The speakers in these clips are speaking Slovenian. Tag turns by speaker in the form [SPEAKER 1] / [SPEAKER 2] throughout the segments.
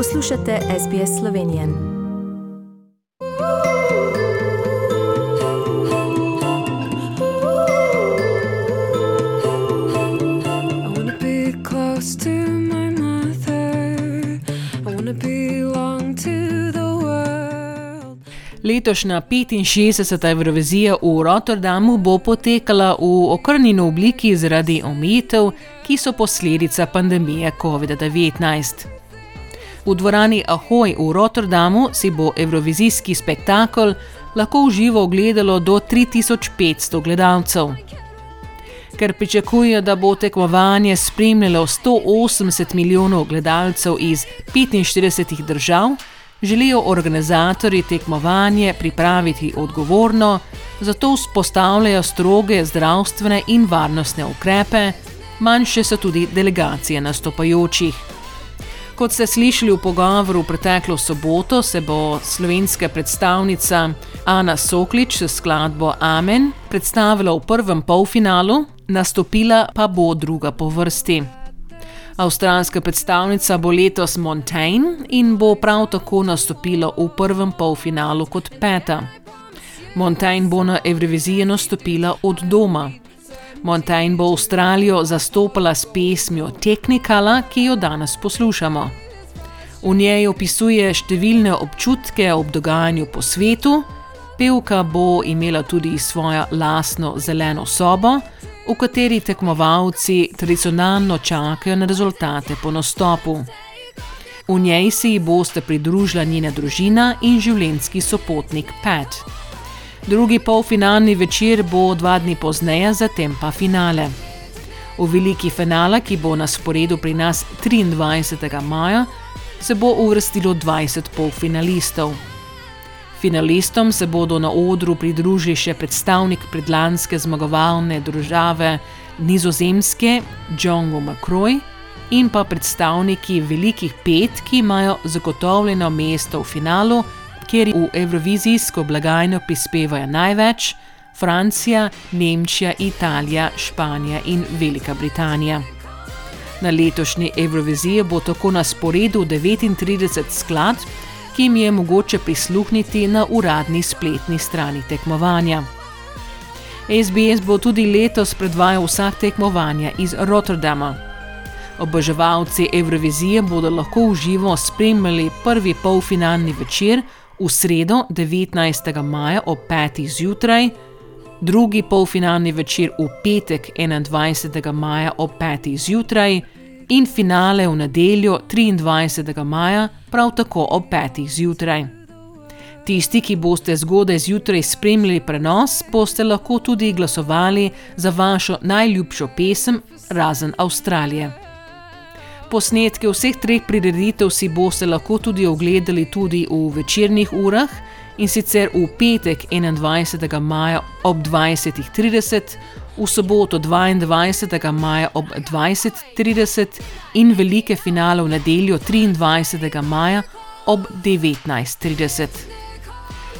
[SPEAKER 1] Poslušate SBS Slovenije.
[SPEAKER 2] World.
[SPEAKER 3] Letošnja 65. Evrovizija v Rotterdamu bo potekala v okrnjeni obliki zaradi omejitev, ki so posledica pandemije COVID-19. V dvorani Ahoy v Rotterdamu si bo evrovizijski spektakel lahko v živo ogledalo do 3500 gledalcev. Ker pričakujejo, da bo tekmovanje spremljalo 180 milijonov gledalcev iz 45 držav, želijo organizatorji tekmovanje pripraviti odgovorno, zato vzpostavljajo stroge zdravstvene in varnostne ukrepe, manjše so tudi delegacije nastopajočih. Kot ste slišali v pogovoru v preteklo soboto, se bo slovenska predstavnica Ana Soklič s skladbo Amen predstavila v prvem polfinalu, nastopila pa bo druga po vrsti. Avstralska predstavnica bo letos Montaigne in bo prav tako nastopila v prvem polfinalu kot peta. Montaigne bo na Euroviziji nastopila od doma. Montaigne bo Avstralijo zastopala s pesmijo Technicala, ki jo danes poslušamo. V njej opisuje številne občutke ob dogajanju po svetu, pevka bo imela tudi svojo lastno zeleno sobo, v kateri tekmovalci tradicionalno čakajo na rezultate po nastopu. V njej se ji boste pridružila njena družina in življenjski sopotnik Pat. Drugi polfinalni večer bo dva dni pozneje, zatem pa finale. V veliki finale, ki bo na sporedu pri nas 23. maja, se bo uvrstilo 20 polfinalistov. Finalistom se bodo na odru pridružili še predstavnik predlanske zmagovalne države Nizozemske, Džongo Makroy, in pa predstavniki velikih pet, ki imajo zagotovljeno mesto v finalu, kjer v evrovizijsko blagajno prispevajo največ: Francija, Nemčija, Italija, Španija in Velika Britanija. Na letošnji Evroviziji bo tako na sporedu 39 skladb, ki jim je mogoče prisluhniti na uradni spletni strani tekmovanja. SBS bo tudi letos predvajal vsak tekmovanja iz Rotterdama. Oboževalci Evrovizije bodo lahko v živo spremljali prvi polfinalni večer v sredo 19. maja ob 5. zjutraj, drugi polfinalni večer v petek 21. maja ob 5. zjutraj in finale v nedeljo 23. maja prav tako ob 5. zjutraj. Tisti, ki boste zgodaj zjutraj spremljali prenos, boste lahko tudi glasovali za vašo najljubšo pesem, razen Avstralije. Posnetke vseh treh prireditev si boste lahko tudi ogledali tudi v večernih urah in sicer v petek 21. maja ob 20.30, v soboto 22. maja ob 20.30 in velike finale v nedeljo 23. maja ob 19.30.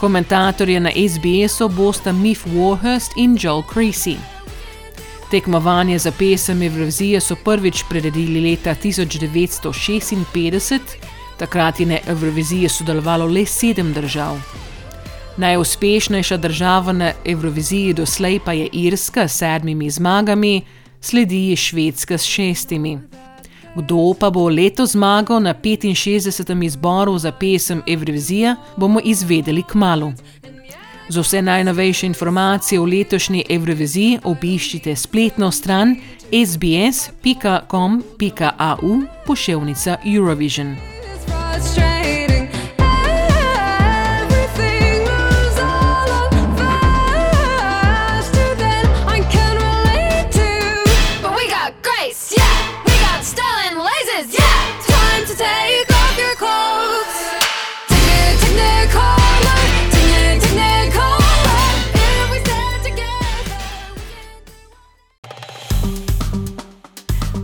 [SPEAKER 3] Komentatorje na SBS-u bosta Miff Warhurst in Joel Creasy. Tekmovanje za pesem Evrovizije so prvič priredili leta 1956, takrat je na Evroviziji sodelovalo le sedem držav. Najuspešnejša država na Evroviziji doslej pa je Irska s sedmimi zmagami, sledi Švedska s šestimi. Kdo pa bo leto zmagal na 65. izboru za pesem Evrovizija, bomo izvedeli k malu. Za vse najnovejše informacije o letošnji Evroviziji obiščite spletno stran sbs.com.au poševnica Eurovision.